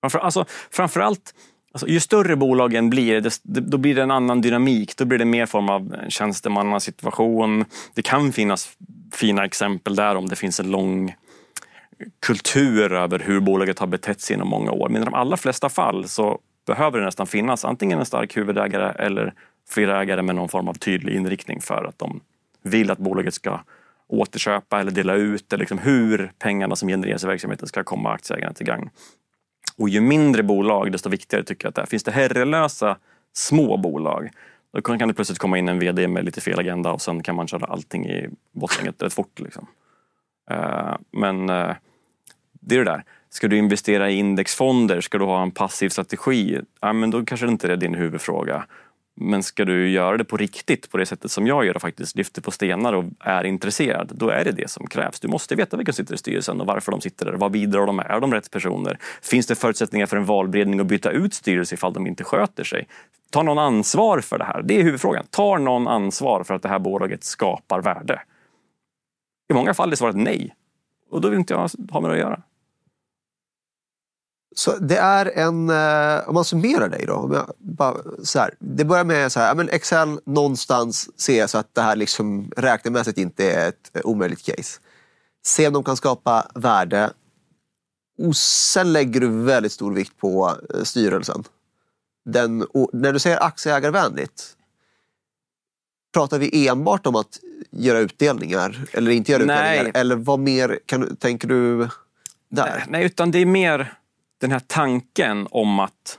Framför, alltså, framförallt, alltså, ju större bolagen blir, det, då blir det en annan dynamik. Då blir det mer form av tjänstemannasituation. Det kan finnas fina exempel där om det finns en lång kultur över hur bolaget har betett sig inom många år. Men i de allra flesta fall så behöver det nästan finnas antingen en stark huvudägare eller flera ägare med någon form av tydlig inriktning för att de vill att bolaget ska återköpa eller dela ut eller liksom hur pengarna som genereras i verksamheten ska komma aktieägarna till gagn. Och ju mindre bolag desto viktigare tycker jag att det är. Finns det herrelösa små bolag då kan det plötsligt komma in en VD med lite fel agenda och sen kan man köra allting i botten rätt fort. Liksom. Eh, men eh, det är det där. Ska du investera i indexfonder? Ska du ha en passiv strategi? Ja, men då kanske det inte är din huvudfråga. Men ska du göra det på riktigt på det sättet som jag gör och faktiskt lyfter på stenar och är intresserad, då är det det som krävs. Du måste veta vilka som sitter i styrelsen och varför de sitter där. Vad bidrar de med? Är de rätt personer? Finns det förutsättningar för en valberedning att byta ut styrelse ifall de inte sköter sig? Tar någon ansvar för det här? Det är huvudfrågan. Tar någon ansvar för att det här bolaget skapar värde? I många fall är svaret nej. Och då vill inte jag ha med det att göra. Så det är en, eh, om man summerar dig då. Om jag bara, så här, det börjar med så här, men Excel någonstans se så att det här liksom räknemässigt inte är ett omöjligt case. Se om de kan skapa värde. Och sen lägger du väldigt stor vikt på eh, styrelsen. Den, när du säger aktieägarvänligt, pratar vi enbart om att göra utdelningar eller inte göra Nej. utdelningar? Eller vad mer kan, tänker du där? Nej, utan det är mer den här tanken om att...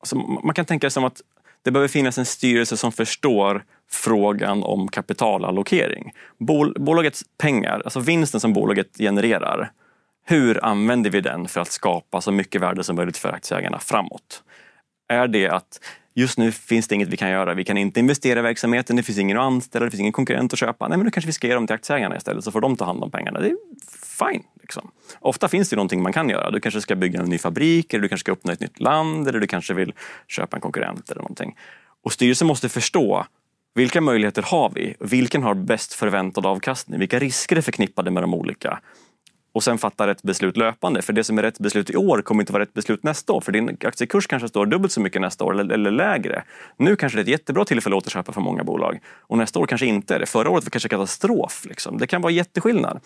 Alltså, man kan tänka sig som att det behöver finnas en styrelse som förstår frågan om kapitalallokering. Bol, bolagets pengar, alltså vinsten som bolaget genererar, hur använder vi den för att skapa så mycket värde som möjligt för aktieägarna framåt? Är det att just nu finns det inget vi kan göra, vi kan inte investera i verksamheten, det finns ingen att anställa, det finns ingen konkurrent att köpa. Nej, men då kanske vi ska ge dem till aktieägarna istället så får de ta hand om pengarna. Det är fine. Liksom. Ofta finns det någonting man kan göra. Du kanske ska bygga en ny fabrik, eller du kanske ska öppna ett nytt land, eller du kanske vill köpa en konkurrent eller någonting. Och styrelsen måste förstå vilka möjligheter har vi? Vilken har bäst förväntad avkastning? Vilka risker är förknippade med de olika? Och sen fatta rätt beslut löpande. För det som är rätt beslut i år kommer inte vara rätt beslut nästa år. För din aktiekurs kanske står dubbelt så mycket nästa år eller, eller lägre. Nu kanske det är ett jättebra tillfälle att återköpa för många bolag. Och nästa år kanske inte är det. Förra året var kanske katastrof. Liksom. Det kan vara jätteskillnad.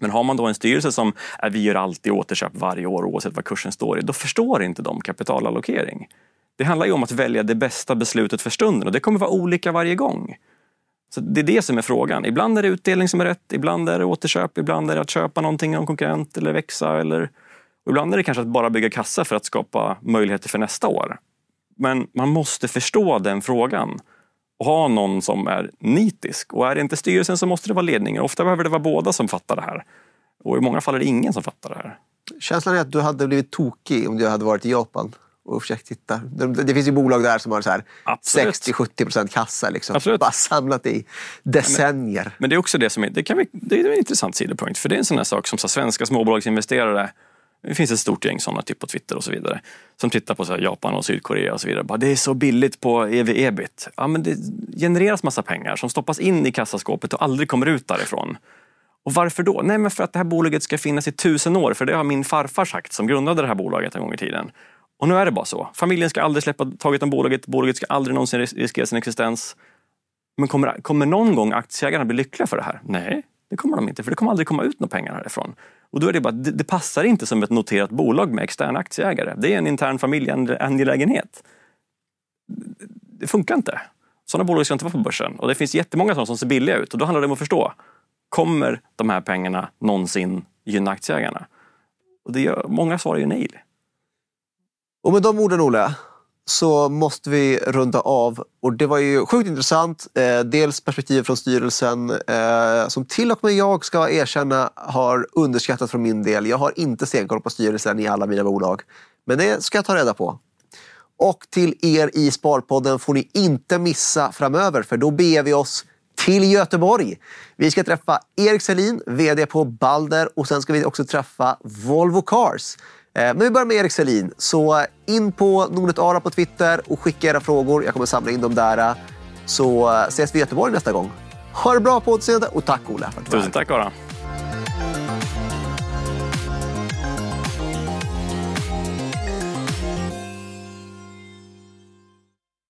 Men har man då en styrelse som är, vi gör alltid återköp varje år oavsett vad kursen står i, då förstår inte de kapitalallokering. Det handlar ju om att välja det bästa beslutet för stunden och det kommer vara olika varje gång. Så Det är det som är frågan. Ibland är det utdelning som är rätt, ibland är det återköp, ibland är det att köpa någonting av en konkurrent eller växa. Eller, och ibland är det kanske att bara bygga kassa för att skapa möjligheter för nästa år. Men man måste förstå den frågan och ha någon som är nitisk. Och är det inte styrelsen så måste det vara ledningen. Ofta behöver det vara båda som fattar det här. Och i många fall är det ingen som fattar det här. Känslan är att du hade blivit tokig om du hade varit i Japan och försökt hitta. Det, finns ju bolag där som har så här Absolut. 60-70 procent kassa. Liksom. Absolut. Bara samlat i decennier. Men det är också det som är, det kan vi, det är en intressant sidopunkt. För det är en sån här sak som så svenska småbolagsinvesterare det finns ett stort gäng sådana typ på Twitter och så vidare. Som tittar på så Japan och Sydkorea och så vidare. Bara, det är så billigt på ev-ebit. Ja, men det genereras massa pengar som stoppas in i kassaskåpet och aldrig kommer ut därifrån. Och varför då? Nej, men för att det här bolaget ska finnas i tusen år. För det har min farfar sagt som grundade det här bolaget en gång i tiden. Och nu är det bara så. Familjen ska aldrig släppa taget om bolaget. Bolaget ska aldrig någonsin riskera sin existens. Men kommer, kommer någon gång aktieägarna bli lyckliga för det här? Nej, det kommer de inte. För det kommer aldrig komma ut några pengar härifrån. Och då är det bara, det, det passar inte som ett noterat bolag med externa aktieägare. Det är en intern familjeangelägenhet. Det funkar inte. Sådana bolag ska inte vara på börsen. Och det finns jättemånga sådana som ser billiga ut. Och då handlar det om att förstå, kommer de här pengarna någonsin gynna aktieägarna? Och det gör, många svarar ju nej. Och med de orden, Olle, så måste vi runda av. Och det var ju sjukt intressant. Eh, dels perspektivet från styrelsen eh, som till och med jag ska erkänna har underskattat från min del. Jag har inte stenkoll på styrelsen i alla mina bolag. Men det ska jag ta reda på. Och till er i Sparpodden får ni inte missa framöver för då beger vi oss till Göteborg. Vi ska träffa Erik Selin, VD på Balder och sen ska vi också träffa Volvo Cars. Eh, men vi börjar med Erik Selin. Så in på Nordnet Ara på Twitter och skicka era frågor. Jag kommer samla in dem där. Så eh, ses vi i Göteborg nästa gång. Ha det bra på återseende och tack Ola. för att du var här. Tusen tack Ara.